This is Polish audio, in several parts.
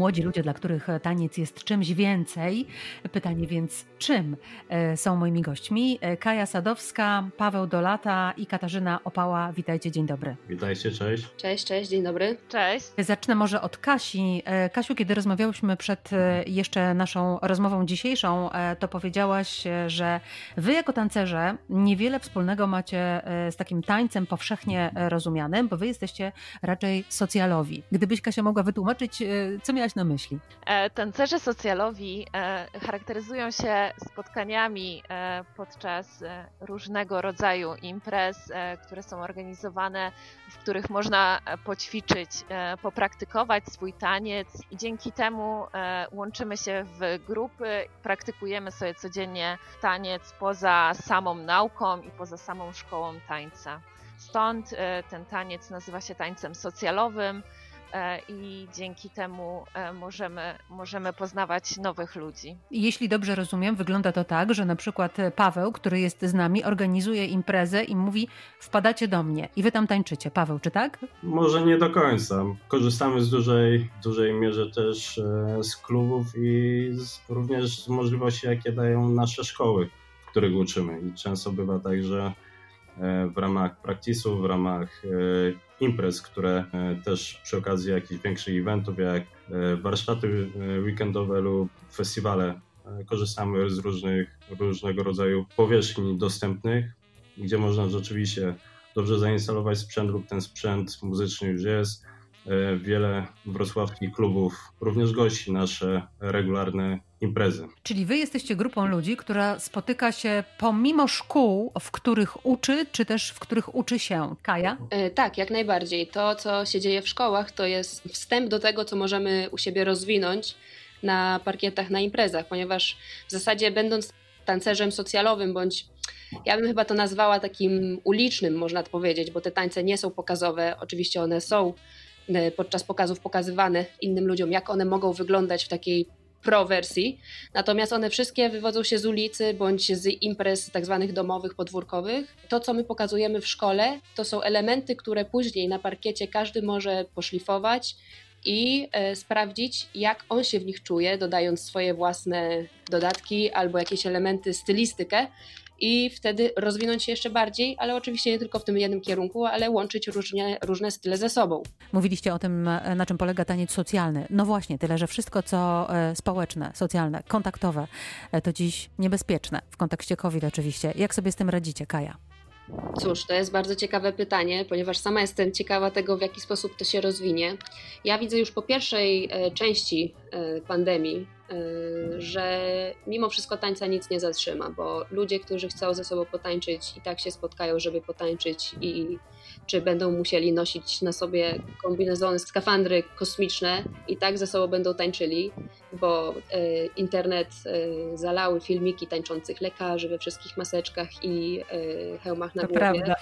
Młodzi ludzie, dla których taniec jest czymś więcej. Pytanie więc, czym e, są moimi gośćmi? E, Kaja Sadowska, Paweł Dolata i Katarzyna Opała. Witajcie, dzień dobry. Witajcie, cześć. Cześć, cześć, dzień dobry. Cześć. Zacznę może od Kasi. E, Kasiu, kiedy rozmawiałyśmy przed jeszcze naszą rozmową dzisiejszą, to powiedziałaś, że wy jako tancerze niewiele wspólnego macie z takim tańcem powszechnie rozumianym, bo wy jesteście raczej socjalowi. Gdybyś Kasia mogła wytłumaczyć, co miałaś na myśli? Tancerze socjalowi charakteryzują się spotkaniami e, podczas e, różnego rodzaju imprez, e, które są organizowane, w których można poćwiczyć, popraktykować swój taniec i dzięki temu łączymy się w grupy, praktykujemy sobie codziennie taniec poza samą nauką i poza samą szkołą tańca. Stąd ten taniec nazywa się tańcem socjalowym. E, i dzięki temu e, możemy, możemy poznawać nowych ludzi. Jeśli dobrze rozumiem, wygląda to tak, że na przykład Paweł, który jest z nami, organizuje imprezę i mówi: Wpadacie do mnie i wy tam tańczycie. Paweł, czy tak? Może nie do końca. Korzystamy z dużej, dużej mierze też e, z klubów i z, również z możliwości, jakie dają nasze szkoły, w których uczymy. I często bywa tak, że w ramach praktisów, w ramach imprez, które e, też przy okazji jakichś większych eventów, jak e, warsztaty e, weekendowe lub festiwale, korzystamy z różnych, różnego rodzaju powierzchni dostępnych, gdzie można rzeczywiście dobrze zainstalować sprzęt lub ten sprzęt muzyczny już jest, wiele wrocławskich klubów również gości nasze regularne imprezy. Czyli wy jesteście grupą ludzi, która spotyka się pomimo szkół, w których uczy, czy też w których uczy się. Kaja? E, tak, jak najbardziej. To, co się dzieje w szkołach, to jest wstęp do tego, co możemy u siebie rozwinąć na parkietach, na imprezach, ponieważ w zasadzie będąc tancerzem socjalowym bądź ja bym chyba to nazwała takim ulicznym, można to powiedzieć, bo te tańce nie są pokazowe. Oczywiście one są E, podczas pokazów pokazywane innym ludziom, jak one mogą wyglądać w takiej pro wersji. Natomiast one wszystkie wywodzą się z ulicy bądź z imprez tak zwanych domowych, podwórkowych. To, co my pokazujemy w szkole, to są elementy, które później na parkiecie każdy może poszlifować i e, sprawdzić, jak on się w nich czuje, dodając swoje własne dodatki albo jakieś elementy, stylistykę, i wtedy rozwinąć się jeszcze bardziej, ale oczywiście nie tylko w tym jednym kierunku, ale łączyć różnie, różne style ze sobą. Mówiliście o tym, na czym polega taniec socjalny. No właśnie, tyle, że wszystko, co e, społeczne, socjalne, kontaktowe, e, to dziś niebezpieczne w kontekście COVID oczywiście. Jak sobie z tym radzicie, Kaja? Cóż, to jest bardzo ciekawe pytanie, ponieważ sama jestem ciekawa tego, w jaki sposób to się rozwinie. Ja widzę już po pierwszej e, części pandemii, że mimo wszystko tańca nic nie zatrzyma, bo ludzie, którzy chcą ze sobą potańczyć i tak się spotkają, żeby potańczyć i czy będą musieli nosić na sobie kombinezony, skafandry kosmiczne i tak ze sobą będą tańczyli, bo y, internet y, zalały filmiki tańczących lekarzy we wszystkich maseczkach i hełmach na to głowie, prawda.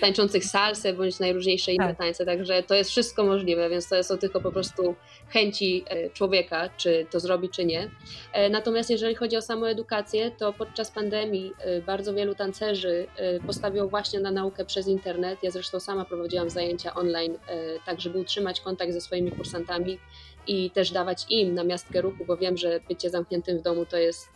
tańczących salsę bądź najróżniejsze inne tak. tańce, także to jest wszystko możliwe, więc to są tylko po prostu chęci człowieka, czy to zrobi czy nie. E, natomiast jeżeli chodzi o samą edukację, to podczas pandemii e, bardzo wielu tancerzy e, postawiło właśnie na naukę przez internet. Ja zresztą sama prowadziłam zajęcia online, tak żeby utrzymać kontakt ze swoimi kursantami i też dawać im na miastkę ruchu, bo wiem, że bycie zamkniętym w domu to jest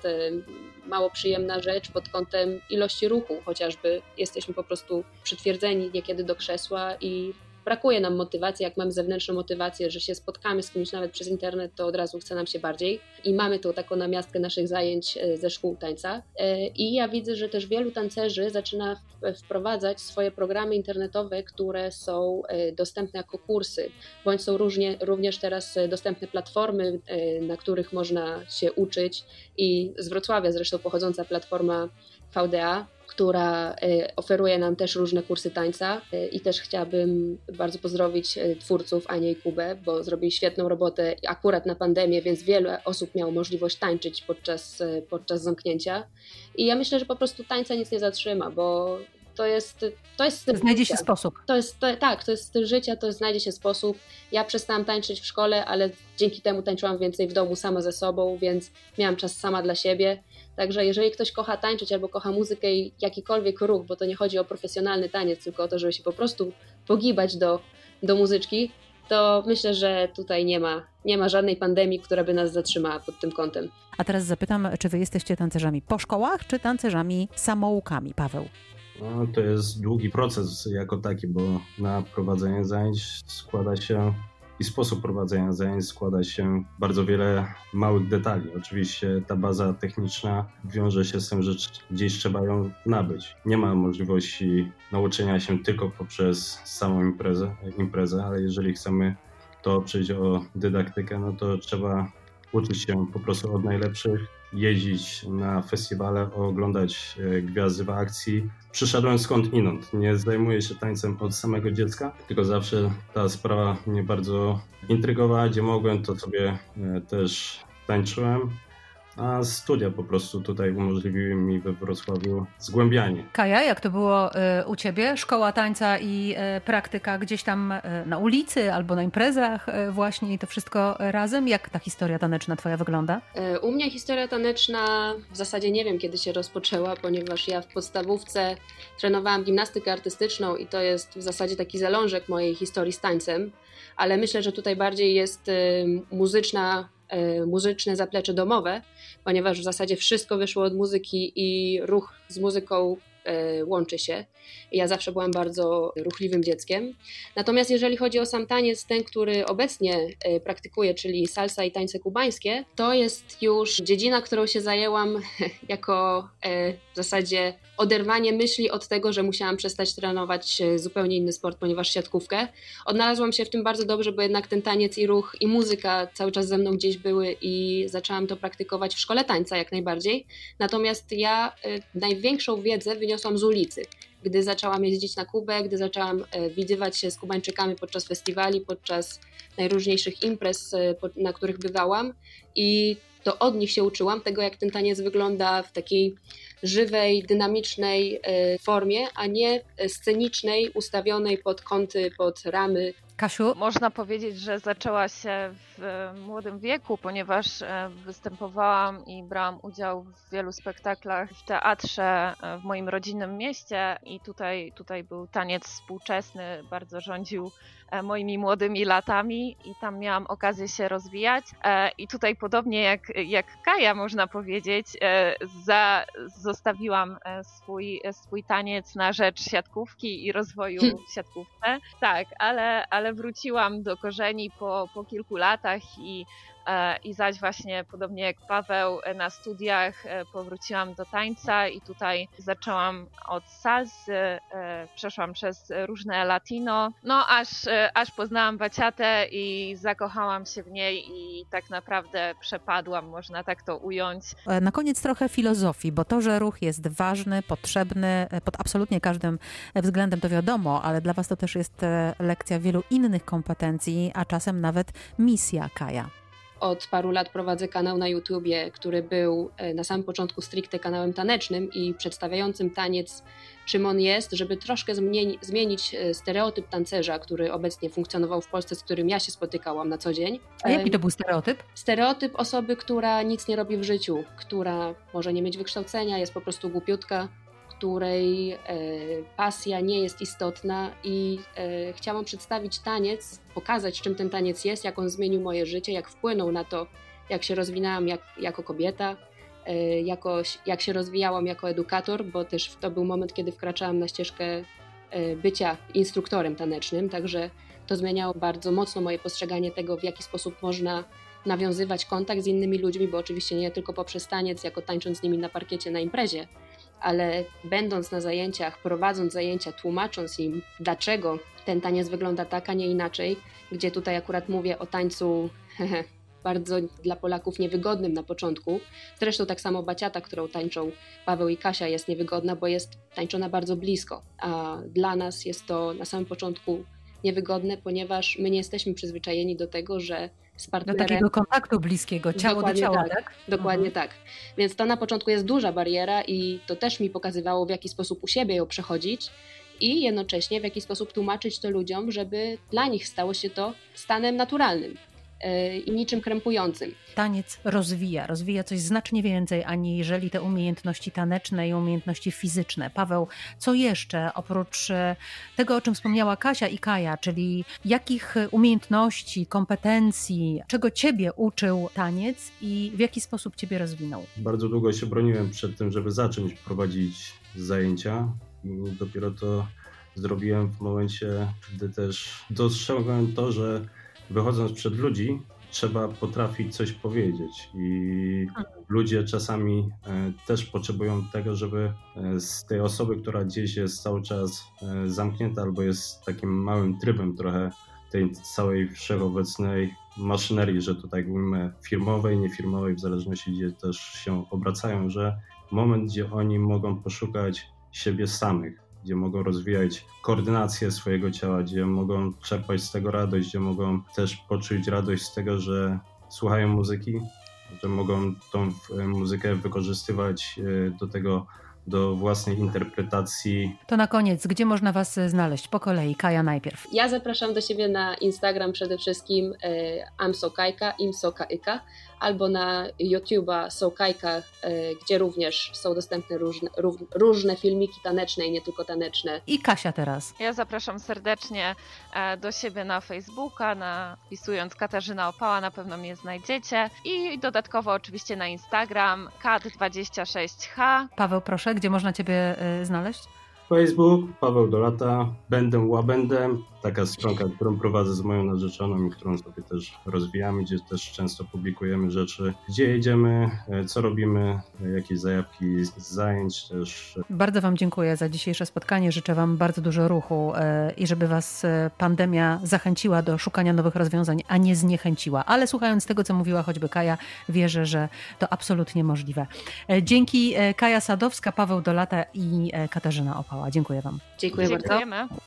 mało przyjemna rzecz pod kątem ilości ruchu, chociażby jesteśmy po prostu przytwierdzeni niekiedy do krzesła i brakuje nam motywacji, jak mamy zewnętrzną motywację, że się spotkamy z kimś nawet przez internet, to od razu chce nam się bardziej. I mamy tu taką namiastkę naszych zajęć e, ze szkół tańca. E, I ja widzę, że też wielu tancerzy zaczyna wprowadzać swoje programy internetowe, które są e, dostępne jako kursy, bądź są różnie, również teraz dostępne platformy, na których można się uczyć. I z Wrocławia zresztą pochodząca platforma VDA, która e, oferuje nam też różne kursy tańca e, i też chciałabym bardzo pozdrowić e, twórców Anię i Kubę, bo zrobili świetną robotę akurat na pandemię, więc wiele osób miało możliwość tańczyć podczas, podczas zamknięcia i ja myślę, że po prostu tańca nic nie zatrzyma, bo to jest, to jest Znajdzie życia. się sposób. To jest, to, tak, to jest styl życia, to znajdzie się sposób. Ja przestałam tańczyć w szkole, ale dzięki temu tańczyłam więcej w domu sama ze sobą, więc miałam czas sama dla siebie Także jeżeli ktoś kocha tańczyć albo kocha muzykę i jakikolwiek ruch, bo to nie chodzi o profesjonalny taniec, tylko o to, żeby się po prostu pogibać do, do muzyczki, to myślę, że tutaj nie ma, nie ma żadnej pandemii, która by nas zatrzymała pod tym kątem. A teraz zapytam, czy wy jesteście tancerzami po szkołach, czy tancerzami samoukami, Paweł? No, to jest długi proces jako taki, bo na prowadzenie zajęć składa się i sposób prowadzenia zajęć składa się bardzo wiele małych detali. Oczywiście ta baza techniczna wiąże się z tym, że gdzieś trzeba ją nabyć. Nie ma możliwości nauczenia się tylko poprzez samą imprezę, imprezę ale jeżeli chcemy to oprzeć o dydaktykę, no to trzeba uczyć się po prostu od najlepszych, jeździć na festiwale, oglądać e, gwiazdy w akcji. Przyszedłem skąd inąd. Nie zajmuję się tańcem od samego dziecka, tylko zawsze ta sprawa mnie bardzo intrygowała. Gdzie mogłem, to sobie e, też tańczyłem a studia po prostu tutaj umożliwiły mi we Wrocławiu zgłębianie. Kaja, jak to było y, u ciebie? Szkoła tańca i y, praktyka gdzieś tam y, na ulicy albo na imprezach właśnie i to wszystko razem? Jak ta historia taneczna twoja wygląda? U mnie historia taneczna w zasadzie nie wiem kiedy się rozpoczęła, ponieważ ja w podstawówce trenowałam gimnastykę artystyczną i to jest w zasadzie taki zalążek mojej historii z tańcem, ale myślę, że tutaj bardziej jest muzyczna muzyczne zaplecze domowe, ponieważ w zasadzie wszystko wyszło od muzyki i ruch z muzyką łączy się. Ja zawsze byłam bardzo ruchliwym dzieckiem. Natomiast jeżeli chodzi o sam taniec, ten, który obecnie e, praktykuję, czyli salsa i tańce kubańskie, to jest już dziedzina, którą się zajęłam jako e, w zasadzie oderwanie myśli od tego, że musiałam przestać trenować zupełnie inny sport, ponieważ siatkówkę. Odnalazłam się w tym bardzo dobrze, bo jednak ten taniec i ruch i muzyka cały czas ze mną gdzieś były i zaczęłam to praktykować w szkole tańca jak najbardziej. Natomiast ja największą wiedzę wyniosłam z ulicy. Gdy zaczęłam jeździć na Kubę, gdy zaczęłam e, widywać się z Kubańczykami podczas festiwali, podczas najróżniejszych imprez, e, na których bywałam i to od nich się uczyłam tego, jak ten taniec wygląda w takiej żywej, dynamicznej e, formie, a nie scenicznej, ustawionej pod kąty, pod ramy Kasiu? Można powiedzieć, że zaczęła się w młodym wieku, ponieważ e, występowałam i brałam udział w wielu spektaklach w teatrze e, w moim rodzinnym mieście i tutaj, tutaj był taniec współczesny, bardzo rządził E, moimi młodymi latami i tam miałam okazję się rozwijać. E, I tutaj podobnie jak, jak Kaja można powiedzieć, e, za, zostawiłam swój, swój taniec na rzecz siatkówki i rozwoju hmm. siatkówce. Tak, ale, ale wróciłam do korzeni po, po kilku latach i I zaś właśnie podobnie jak Paweł e, na studiach e, powróciłam do tańca i tutaj zaczęłam od salsy, przeszłam przez różne latino, no aż, aż poznałam baciatę i zakochałam się w niej i tak naprawdę przepadłam, można tak to ująć. Na koniec trochę filozofii, bo to, że ruch jest ważny, potrzebny pod absolutnie każdym względem to wiadomo, ale dla Was to też jest lekcja wielu innych kompetencji, a czasem nawet misja Kaja. Od paru lat prowadzę kanał na YouTubie, który był e, na samym początku stricte kanałem tanecznym i przedstawiającym taniec, czym on jest, żeby troszkę zmienić e, stereotyp tancerza, który obecnie funkcjonował w Polsce, z którym ja się spotykałam na co dzień. A jaki to był stereotyp? Stereotyp osoby, która nic nie robi w życiu, która może nie mieć wykształcenia, jest po prostu głupiutka, której e, pasja nie jest istotna i e, chciałam przedstawić taniec, pokazać czym ten taniec jest, jak on zmienił moje życie, jak wpłynął na to, jak się rozwinęłam jak, jako kobieta, e, jako, jak się rozwijałam jako edukator, bo też to był moment, kiedy wkraczałam na ścieżkę bycia instruktorem tanecznym, także to zmieniało bardzo mocno moje postrzeganie tego, w jaki sposób można nawiązywać kontakt z innymi ludźmi, bo oczywiście nie tylko poprzez taniec, jako tańcząc z nimi na parkiecie na imprezie, ale będąc na zajęciach, prowadząc zajęcia, tłumacząc im, dlaczego ten taniec wygląda tak, a nie inaczej, gdzie tutaj akurat mówię o tańcu bardzo dla Polaków niewygodnym na początku. Zresztą tak samo baciata, którą tańczą Paweł i Kasia jest niewygodna, bo jest tańczona bardzo blisko, a dla nas jest to na samym początku niewygodne, ponieważ my nie jesteśmy przyzwyczajeni do tego, że z partnerem. Do takiego kontaktu bliskiego, ciało dokładnie do ciała, tak? tak? Dokładnie mhm. tak. Więc to na początku jest duża bariera i to też mi pokazywało, w jaki sposób u siebie ją przechodzić i jednocześnie w jaki sposób tłumaczyć to ludziom, żeby dla nich stało się to stanem naturalnym. I niczym krępującym. Taniec rozwija, rozwija coś znacznie więcej, aniżeli te umiejętności taneczne i umiejętności fizyczne. Paweł, co jeszcze oprócz tego, o czym wspomniała Kasia i Kaja, czyli jakich umiejętności, kompetencji, czego ciebie uczył taniec i w jaki sposób ciebie rozwinął? Bardzo długo się broniłem przed tym, żeby zacząć prowadzić zajęcia i dopiero to zrobiłem w momencie, gdy też dostrzegłem to, że wychodząc przed ludzi, trzeba potrafić coś powiedzieć. I ludzie czasami e, też potrzebują tego, żeby e, z tej osoby, która gdzieś jest cały czas e, zamknięta albo jest takim małym trybem trochę tej całej wszechobecnej maszynerii, że to tak mówimy firmowej, niefirmowej, w zależności gdzie też się obracają, że moment, gdzie oni mogą poszukać siebie samych, gdzie mogą rozwijać koordynację swojego ciała, gdzie mogą czerpać z tego radość, gdzie mogą też poczuć radość z tego, że słuchają muzyki, że mogą tą muzykę wykorzystywać e, do tego, do własnej interpretacji. To na koniec, gdzie można Was znaleźć? Po kolei, Kaja najpierw. Ja zapraszam do siebie na Instagram przede wszystkim e, amsokajka, imsokajka, albo na YouTube'a Sołkajka, e, gdzie również są dostępne różne, różne filmiki taneczne i nie tylko taneczne. I Kasia teraz. Ja zapraszam serdecznie e, do siebie na Facebooka, na, wpisując Katarzyna Opała na pewno mnie znajdziecie i dodatkowo oczywiście na Instagram kat26h. Paweł, proszę, gdzie można Ciebie e, znaleźć? Facebook, Paweł Dolata, Będę Łabędem, taka stronka, którą prowadzę z moją narzeczoną i którą sobie też rozwijamy, gdzie też często publikujemy rzeczy, gdzie jedziemy, e, co robimy, jakieś zajawki z zajęć też. Bardzo Wam dziękuję za dzisiejsze spotkanie. Życzę Wam bardzo dużo ruchu e, i żeby Was e, pandemia zachęciła do szukania nowych rozwiązań, a nie zniechęciła. Ale słuchając tego, co mówiła choćby Kaja, wierzę, że to absolutnie możliwe. Dzięki Kaja Sadowska, Paweł Dolata i Katarzyna Opała. Dziękuję Wam. Dziękuję Dziękujemy. bardzo.